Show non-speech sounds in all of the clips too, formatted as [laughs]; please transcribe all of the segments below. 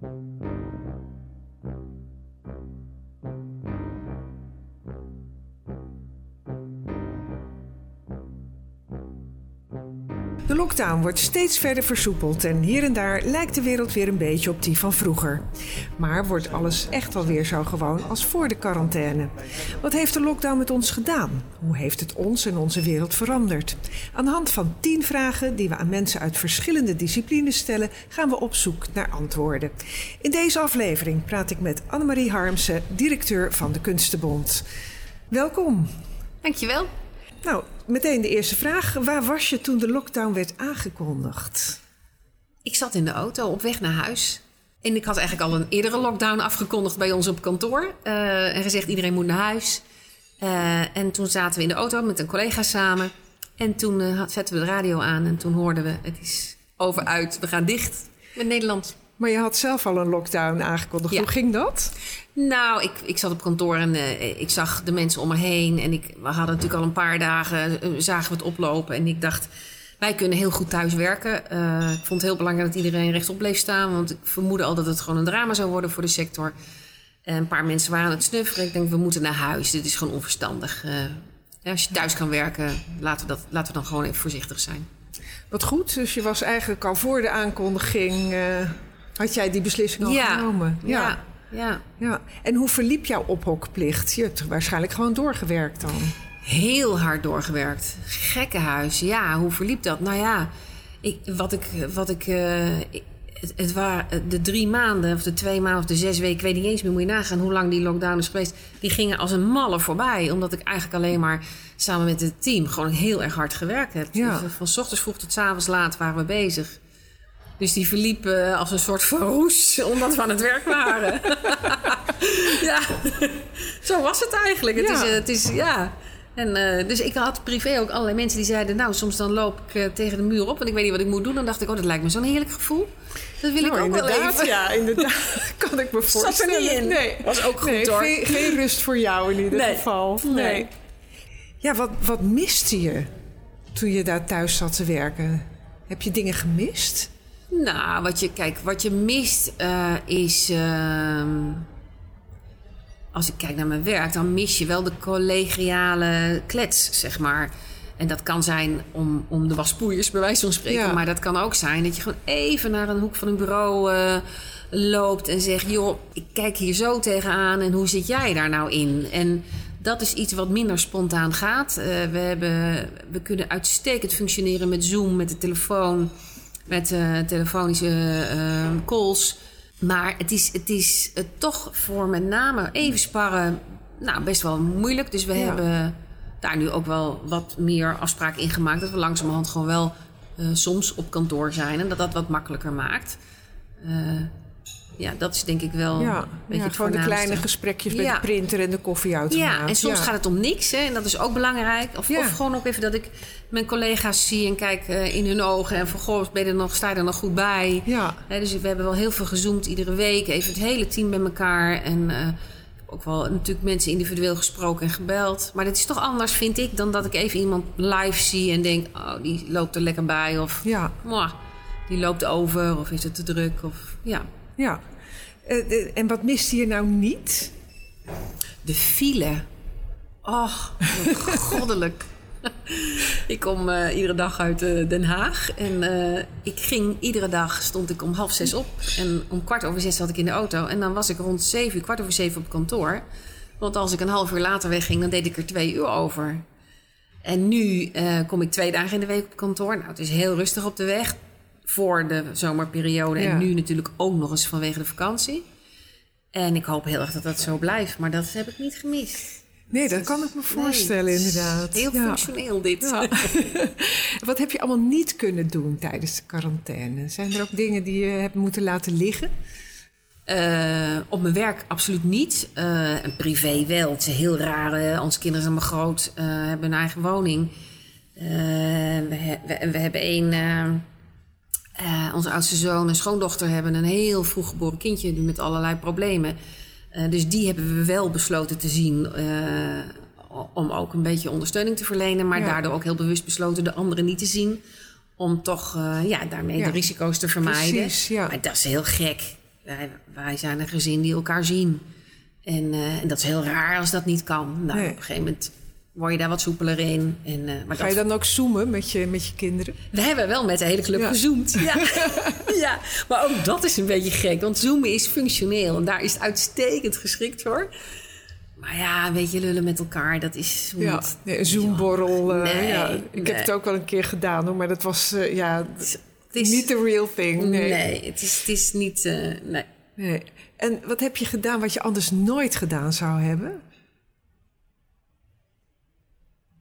De lockdown wordt steeds verder versoepeld en hier en daar lijkt de wereld weer een beetje op die van vroeger. Maar wordt alles echt alweer zo gewoon als voor de quarantaine? Wat heeft de lockdown met ons gedaan? Hoe heeft het ons en onze wereld veranderd? Aan de hand van tien vragen die we aan mensen uit verschillende disciplines stellen, gaan we op zoek naar antwoorden. In deze aflevering praat ik met Annemarie Harmsen, directeur van de Kunstenbond. Welkom. Dankjewel. Nou, meteen de eerste vraag. Waar was je toen de lockdown werd aangekondigd? Ik zat in de auto op weg naar huis. En ik had eigenlijk al een eerdere lockdown afgekondigd bij ons op kantoor. Uh, en gezegd iedereen moet naar huis. Uh, en toen zaten we in de auto met een collega samen. En toen uh, zetten we de radio aan en toen hoorden we... het is over uit, we gaan dicht met Nederland. Maar je had zelf al een lockdown aangekondigd. Ja. Hoe ging dat? Nou, ik, ik zat op kantoor en uh, ik zag de mensen om me heen. En ik, we hadden natuurlijk al een paar dagen, uh, zagen we het oplopen. En ik dacht, wij kunnen heel goed thuis werken. Uh, ik vond het heel belangrijk dat iedereen rechtop bleef staan. Want ik vermoedde al dat het gewoon een drama zou worden voor de sector. En een paar mensen waren aan het snufferen. Ik denk, we moeten naar huis. Dit is gewoon onverstandig. Ja, als je thuis kan werken, laten we, dat, laten we dan gewoon even voorzichtig zijn. Wat goed, dus je was eigenlijk al voor de aankondiging... had jij die beslissing al ja. genomen? ja. Ja. ja. En hoe verliep jouw ophokplicht? Je hebt waarschijnlijk gewoon doorgewerkt dan. Heel hard doorgewerkt. Gekkenhuis. Ja, hoe verliep dat? Nou ja, ik, wat ik. Wat ik uh, het, het waren de drie maanden, of de twee maanden, of de zes weken, ik weet niet eens meer, moet je nagaan hoe lang die lockdown is geweest. Die gingen als een malle voorbij, omdat ik eigenlijk alleen maar samen met het team gewoon heel erg hard gewerkt heb. Ja. Dus van s ochtends vroeg tot s avonds laat waren we bezig. Dus die verliepen als een soort van roes, omdat we aan het werk waren. [laughs] ja, zo was het eigenlijk. Het, Ja. is, het is, ja. En, uh, dus ik had privé ook allerlei mensen die zeiden... nou, soms dan loop ik uh, tegen de muur op en ik weet niet wat ik moet doen. Dan dacht ik, oh, dat lijkt me zo'n heerlijk gevoel. Dat wil nou, ik ook wel even. Ja, inderdaad. [laughs] kan ik me voorstellen. Zat er niet in. Nee, Was ook goed, nee, hoor. Geen, geen rust voor jou in ieder Nee. geval. Nee. Ja, wat, wat miste je toen je daar thuis zat te werken? Heb je dingen gemist? Nou, wat je, kijk, wat je mist uh, is. Uh, als ik kijk naar mijn werk, dan mis je wel de collegiale klets, zeg maar. En dat kan zijn om, om de waspoeiers, bij wijze van spreken. Ja. Maar dat kan ook zijn dat je gewoon even naar een hoek van een bureau uh, loopt en zegt: joh, ik kijk hier zo tegenaan en hoe zit jij daar nou in? En dat is iets wat minder spontaan gaat. Uh, we, hebben, we kunnen uitstekend functioneren met Zoom, met de telefoon met uh, telefonische uh, calls. Maar het is, het is uh, toch voor met name even sparren nou, best wel moeilijk. Dus we Ja. hebben daar nu ook wel wat meer afspraken in gemaakt. Dat we langzamerhand gewoon wel eh, soms op kantoor zijn. En dat dat wat makkelijker maakt. Ja, dat is denk ik wel ja, een beetje ja gewoon de kleine gesprekjes met Ja. de printer en de koffieautomaat. Ja, en soms Ja. gaat het om niks. Hè, en dat is ook belangrijk. Of, of gewoon ook even dat ik mijn collega's zie en kijk eh, in hun ogen. En van, goh, ben je er nog, sta je er nog goed bij? Ja, Hè, dus we hebben wel heel veel gezoomd iedere week. Even het hele team bij elkaar. En eh, ook wel natuurlijk mensen individueel gesproken en gebeld. Maar dat is toch anders, vind ik, dan dat ik even iemand live zie en denk... oh, die loopt er lekker bij. Of, ja, die loopt over. Of is het te druk? Of, ja. Ja. Eh, en wat miste je nou niet? De file. Och, wat [laughs] goddelijk. ik kom eh, iedere dag uit eh, Den Haag. En ik ging iedere dag, stond ik om half zes op. En om kwart over zes zat ik in de auto. En dan was ik rond zeven uur, kwart over zeven op kantoor. Want als ik een half uur later wegging, dan deed ik er twee uur over. En nu kom ik twee dagen in de week op kantoor. Nou, het is heel rustig op de weg voor de zomerperiode. Ja. En nu natuurlijk ook nog eens vanwege de vakantie. En ik hoop heel erg dat dat zo blijft. Maar dat heb ik niet gemist. Nee, dat kan ik me voorstellen, Nee, inderdaad. Heel Ja. functioneel dit. Ja. [laughs] Wat heb je allemaal niet kunnen doen tijdens de quarantaine? Zijn er ook dingen die je hebt moeten laten liggen? Eh, op mijn werk absoluut niet. Eh, en privé wel. Het is heel raar. Onze kinderen zijn maar groot. eh, hebben een eigen woning. We, he- we, we hebben één... eh, onze oudste zoon en schoondochter hebben een heel vroeg geboren kindje met allerlei problemen. Eh, dus die hebben we wel besloten te zien eh, om ook een beetje ondersteuning te verlenen. Maar Ja. daardoor ook heel bewust besloten de anderen niet te zien. Om toch ja, daarmee Ja, de risico's te vermijden. precies, ja. Maar dat is heel gek. Wij, wij zijn een gezin die elkaar zien. En, en dat is heel raar als dat niet kan. Nou, Nee. op een gegeven moment word je daar wat soepeler in. En, eh, maar Ga je dat, dan ook zoomen met je, met je kinderen? we hebben wel met de hele club Ja. gezoomd. Ja. [laughs] ja, maar ook dat is een beetje gek. Want zoomen is functioneel. En daar is het uitstekend geschikt voor. Maar ja, weet je, lullen met elkaar, dat is... Ja, nee, een zoomborrel. eh, Nee, ja. Ik nee. heb het ook wel een keer gedaan hoor, maar dat was eh, ja, Het is, niet the real thing. nee, Nee. het, is, het is niet... nee. nee. En wat heb je gedaan wat je anders nooit gedaan zou hebben?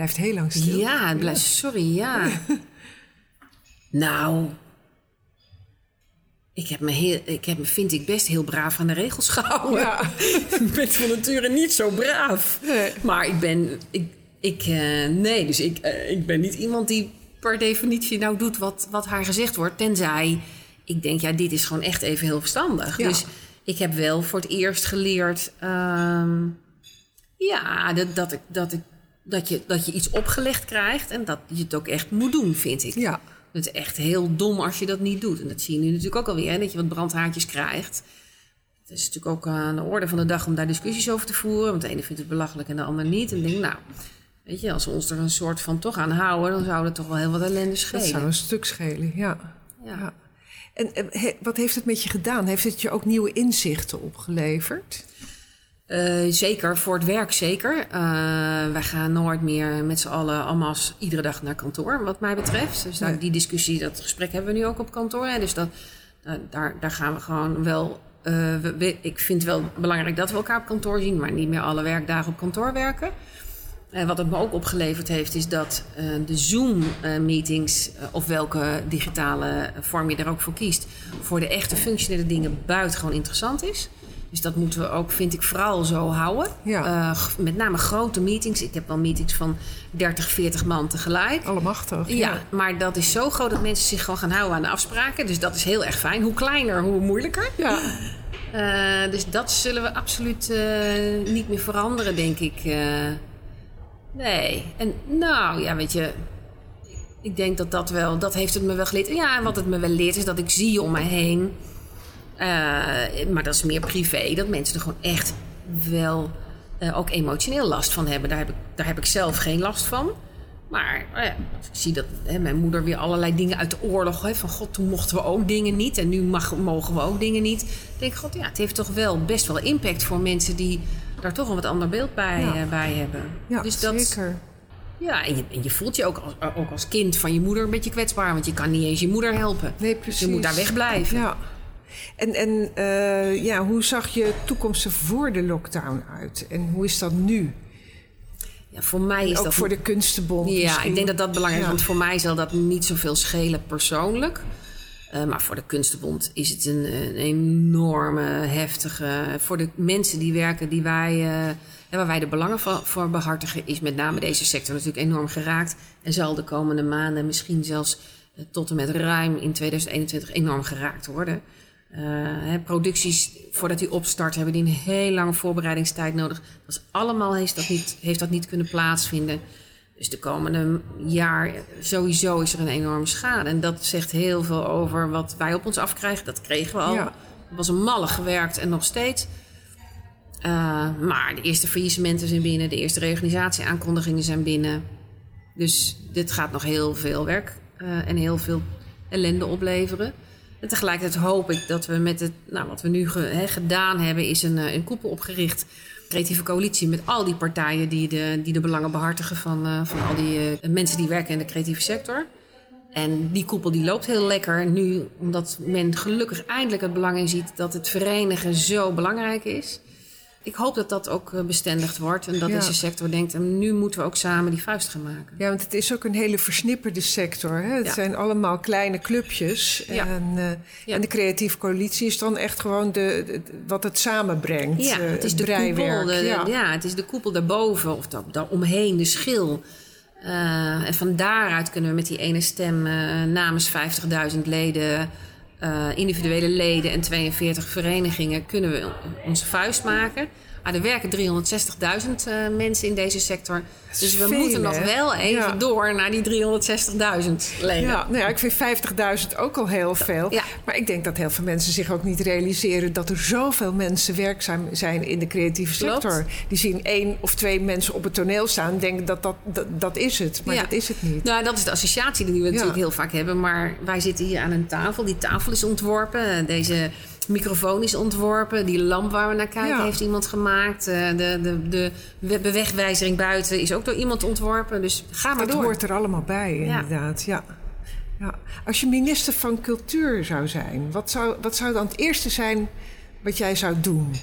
Blijft heel lang stil. Ja, het blijft, sorry, ja. [laughs] nou, ik heb, me heel, ik heb me, vind ik, best heel braaf aan de regels [laughs] gehouden. Ja. ik ben van nature niet zo braaf. Nee. Maar ik ben, ik, ik eh, nee, dus ik, eh, ik ben niet iemand die per definitie nou doet wat, wat haar gezegd wordt. Tenzij ik denk, ja, dit is gewoon echt even heel verstandig. Ja. Dus ik heb wel voor het eerst geleerd, ehm, ja, dat, dat, ik, dat, ik, dat, je, dat je iets opgelegd krijgt en dat je het ook echt moet doen, vind ik. Ja. Het is echt heel dom als je dat niet doet. En dat zie je nu natuurlijk ook alweer, hè, dat je wat brandhaartjes krijgt. Het is natuurlijk ook aan de orde van de dag om daar discussies over te voeren. Want de ene vindt het belachelijk en de ander niet. En ik denk, nou, weet je, als we ons er een soort van toch aan houden... dan zou het toch wel heel wat ellende Dat schelen. zou een stuk schelen, ja. Ja. ja. En eh, he- wat heeft het met je gedaan? Heeft het je ook nieuwe inzichten opgeleverd? Eh, zeker, voor het werk zeker. Eh, wij gaan nooit meer met z'n allen allemaal iedere dag naar kantoor, wat mij betreft. Dus daar, die discussie, dat gesprek hebben we nu ook op kantoor. Hè. Dus dat, eh, daar, daar gaan we gewoon wel... eh, we- we- ik vind het wel belangrijk dat we elkaar op kantoor zien... maar niet meer alle werkdagen op kantoor werken. En wat het me ook opgeleverd heeft, is dat de Zoom-meetings, of welke digitale vorm je er ook voor kiest, voor de echte functionele dingen buitengewoon interessant is. Dus dat moeten we ook, vind ik, vooral zo houden. Ja. Eh, met name grote meetings. Ik heb wel meetings van 30, 40 man tegelijk. Allemachtig. Ja, maar dat is zo groot dat mensen zich gewoon gaan houden aan de afspraken. Dus dat is heel erg fijn. Hoe kleiner, hoe moeilijker. Ja. Eh, dus dat zullen we absoluut eh, niet meer veranderen, denk ik. Nee. En nou, ja, weet je. Ik denk dat dat wel, dat heeft het me wel geleerd. Ja, en wat het me wel leert is dat ik zie om me heen. Eh, maar dat is meer privé. Dat mensen er gewoon echt wel eh, ook emotioneel last van hebben. Daar heb ik, daar heb ik zelf geen last van. Maar nou ja, als ik zie dat hè, mijn moeder weer allerlei dingen uit de oorlog... Hè, van god, toen mochten we ook dingen niet en nu mag, mogen we ook dingen niet. Dan denk ik, god, ja, het heeft toch wel best wel impact voor mensen... die daar toch een wat ander beeld bij, Ja. eh, bij hebben. Ja, dus dat, zeker. Ja, en je, en je voelt je ook als, ook als kind van je moeder een beetje kwetsbaar... want je kan niet eens je moeder helpen. Nee, Dus precies. je moet daar wegblijven. Ja. En, en eh, ja, hoe zag je toekomst er voor de lockdown uit? En hoe is dat nu? Ja, voor mij is ook dat... voor de kunstenbond Ja, misschien. ik denk dat dat belangrijk is. Ja. Want voor mij zal dat niet zoveel schelen persoonlijk. Eh, maar voor de Kunstenbond is het een, een enorme, heftige... Voor de mensen die werken, die wij, eh, waar wij de belangen van, voor behartigen... is met name deze sector natuurlijk enorm geraakt. En zal de komende maanden misschien zelfs tot en met ruim in 2021 enorm geraakt worden. Hè, producties, voordat die opstart, hebben die een heel lange voorbereidingstijd nodig. Dat is allemaal heeft dat, niet, heeft dat niet kunnen plaatsvinden. Dus de komende jaar eh, sowieso is er een enorme schade. En dat zegt heel veel over wat wij op ons afkrijgen. Dat kregen we al. Ja. Het was een malle gewerkt en nog steeds. Eh, maar de eerste faillissementen zijn binnen. De eerste reorganisatieaankondigingen zijn binnen. Dus dit gaat nog heel veel werk en heel veel ellende opleveren. En tegelijkertijd hoop ik dat we met het, nou, wat we nu gedaan hebben, is een, eh, een koepel opgericht. Creatieve coalitie met al die partijen die de, die de belangen behartigen van, eh, van al die eh, mensen die werken in de creatieve sector. En die koepel die loopt heel lekker nu, omdat men gelukkig eindelijk het belang in ziet dat het verenigen zo belangrijk is. Ik hoop dat dat ook eh, bestendigd wordt en dat Ja. deze sector denkt, en nu moeten we ook samen die vuist gaan maken. Ja, want het is ook een hele versnipperde sector. Hè? Het Ja. zijn allemaal kleine clubjes. Ja. En, eh, en de creatieve coalitie is dan echt gewoon de, de- wat het samenbrengt. Ja, eh, het is de koepel, de, ja. het is de koepel daarboven of da- daaromheen, de schil. En van daaruit kunnen we met die ene stem namens 50.000 leden, individuele leden en 42 verenigingen, kunnen we onze vuist maken. Ah, er werken 360.000 uh, mensen in deze sector. Dus we veel, moeten nog hè? wel even Ja. door naar die 360.000 leden. Ja, nou ja, ik vind 50.000 ook al heel veel. Ja. Maar ik denk dat heel veel mensen zich ook niet realiseren dat er zoveel mensen werkzaam zijn in de creatieve Klopt. sector. Die zien één of twee mensen op het toneel staan en denken dat dat, dat, dat is het. Maar dat is het niet. Nou, dat is de associatie die we natuurlijk heel vaak hebben. Maar wij zitten hier aan een tafel. Die tafel is ontworpen. Deze microfoon is ontworpen. Die lamp waar we naar kijken Ja. heeft iemand gemaakt. Eh, De, de, de we- bewegwijzering buiten is ook door iemand ontworpen. Dus ga maar Dat door. hoort er allemaal bij, inderdaad. Ja. Ja. Als je minister van Cultuur zou zijn, wat zou, wat zou dan het eerste zijn wat jij zou doen?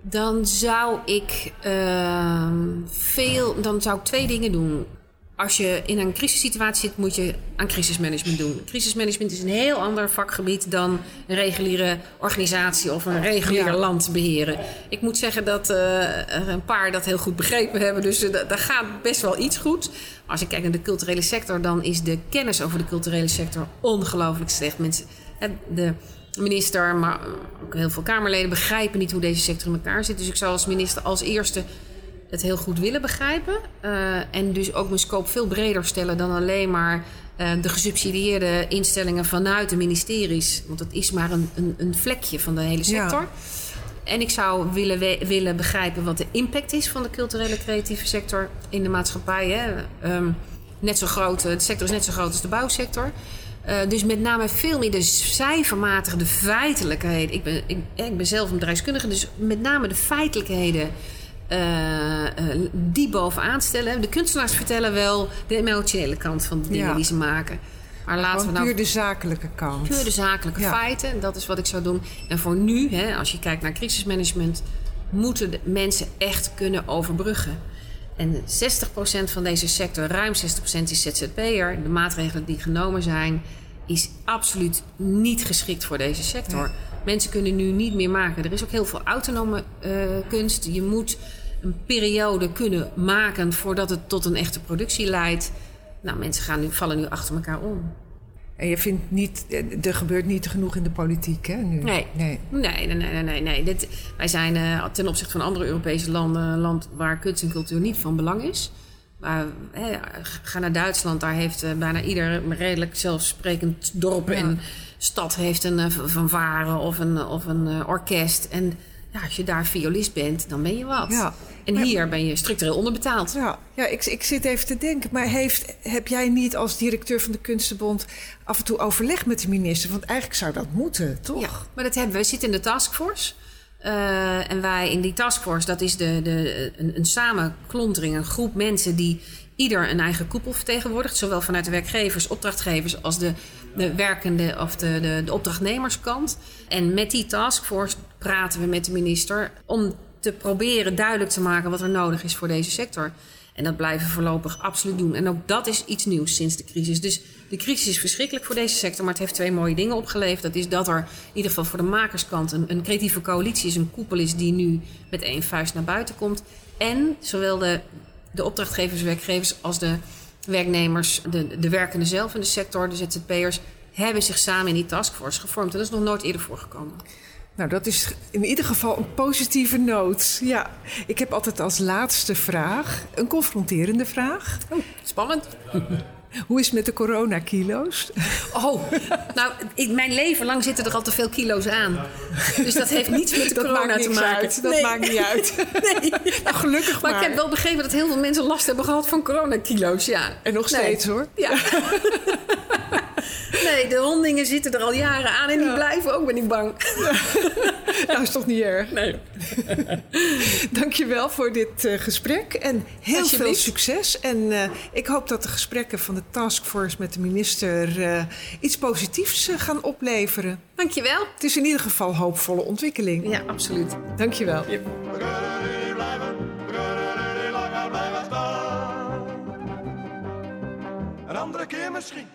Dan zou ik ehm, veel. Dan zou ik twee dingen doen. Als je in een crisissituatie zit, moet je aan crisismanagement doen. Crisismanagement is een heel ander vakgebied dan een reguliere organisatie of een reguliere Ja. land beheren. Ik moet zeggen dat eh, er een paar dat heel goed begrepen hebben. Dus eh, da- daar gaat best wel iets goed. Als ik kijk naar de culturele sector, dan is de kennis over de culturele sector ongelooflijk slecht. Mensen, hè, de minister, maar ook heel veel Kamerleden begrijpen niet hoe deze sector in elkaar zit. Dus ik zou als minister als eerste het heel goed willen begrijpen. eh, en dus ook mijn scope veel breder stellen dan alleen maar eh, de gesubsidieerde instellingen vanuit de ministeries. Want dat is maar een, een, een vlekje van de hele Ja. sector. En ik zou willen, we- willen begrijpen wat de impact is van de culturele creatieve sector in de maatschappij. Hè. Ehm, net zo groot, eh, de sector is net zo groot als de bouwsector. Eh, dus met name veel meer de cijfermatige, de feitelijkheden. Ik ben, ik, ik ben zelf een bedrijfskundige, dus met name de feitelijkheden eh, eh, die bovenaan stellen. De kunstenaars vertellen wel de emotionele kant van de dingen Ja. die ze maken. Maar laten we nou puur de zakelijke kant. puur de zakelijke Ja. feiten. Dat is wat ik zou doen. En voor nu, hè, als je kijkt naar crisismanagement, moeten de mensen echt kunnen overbruggen. En 60% van deze sector, ruim 60% is ZZP'er. De maatregelen die genomen zijn, is absoluut niet geschikt voor deze sector. Mensen kunnen nu niet meer maken. Er is ook heel veel autonome eh, kunst. Je moet een periode kunnen maken voordat het tot een echte productie leidt. Nou, mensen gaan nu, vallen nu achter elkaar om. En je vindt niet, eh, er gebeurt niet genoeg in de politiek, hè? Nu. Nee. nee. Nee, nee, nee, nee. nee. Dit, wij zijn eh, ten opzichte van andere Europese landen een land waar kunst en cultuur niet van belang is. Maar hè, ga naar Duitsland, daar heeft eh, bijna ieder redelijk zelfsprekend dorp Ja. en stad heeft een uh, fanfare of een, of een orkest. En ja, als je daar violist bent, dan ben je wat. Ja. En Maar- hier ben je structureel onderbetaald. Ja, ja ik, ik zit even te denken. Maar heeft, heb jij niet als directeur van de Kunstenbond af en toe overleg met de minister? Want eigenlijk zou dat moeten, toch? Ja, maar dat hebben we. We zitten in de taskforce. Eh, en wij in die taskforce, dat is de, de, een, een samenklontering, een groep mensen die ieder een eigen koepel vertegenwoordigt. Zowel vanuit de werkgevers, opdrachtgevers als de, de werkende of de, de, de opdrachtnemerskant. En met die taskforce praten we met de minister om te proberen duidelijk te maken wat er nodig is voor deze sector. En dat blijven we voorlopig absoluut doen. En ook dat is iets nieuws sinds de crisis. Dus de crisis is verschrikkelijk voor deze sector, maar het heeft twee mooie dingen opgeleverd. Dat is dat er in ieder geval voor de makerskant een, een creatieve coalitie is, een koepel is die nu met één vuist naar buiten komt. En zowel de, de opdrachtgevers, werkgevers als de werknemers, de, de werkenden zelf in de sector, de ZZP'ers, hebben zich samen in die taskforce gevormd. En dat is nog nooit eerder voorgekomen. Nou, dat is in ieder geval een positieve noot. Ja, ik heb altijd als laatste vraag een confronterende vraag. Oh, spannend. [laughs] Hoe is het met de coronakilo's? Oh, nou, in mijn leven lang zitten er al te veel kilo's aan. Dus dat heeft niets met de [laughs] Dat corona te maken. uit. Dat Nee. maakt niet uit. [laughs] Nee. Nou, gelukkig Maar maar. ik heb wel begrepen dat heel veel mensen last hebben gehad van coronakilo's, ja. En nog Nee. steeds hoor. Ja. [laughs] Nee, de hondingen zitten er al jaren aan en die Ja. blijven ook, ben ik bang. Nou, is toch niet erg. Nee. [laughs] Dankjewel voor dit eh, gesprek en heel veel succes. En eh, ik hoop dat de gesprekken van de taskforce met de minister eh, iets positiefs gaan opleveren. Dankjewel. Het is in ieder geval hoopvolle ontwikkeling. Ja, absoluut. Dankjewel. We kunnen niet blijven, we kunnen niet langer blijven staan. Een andere keer misschien.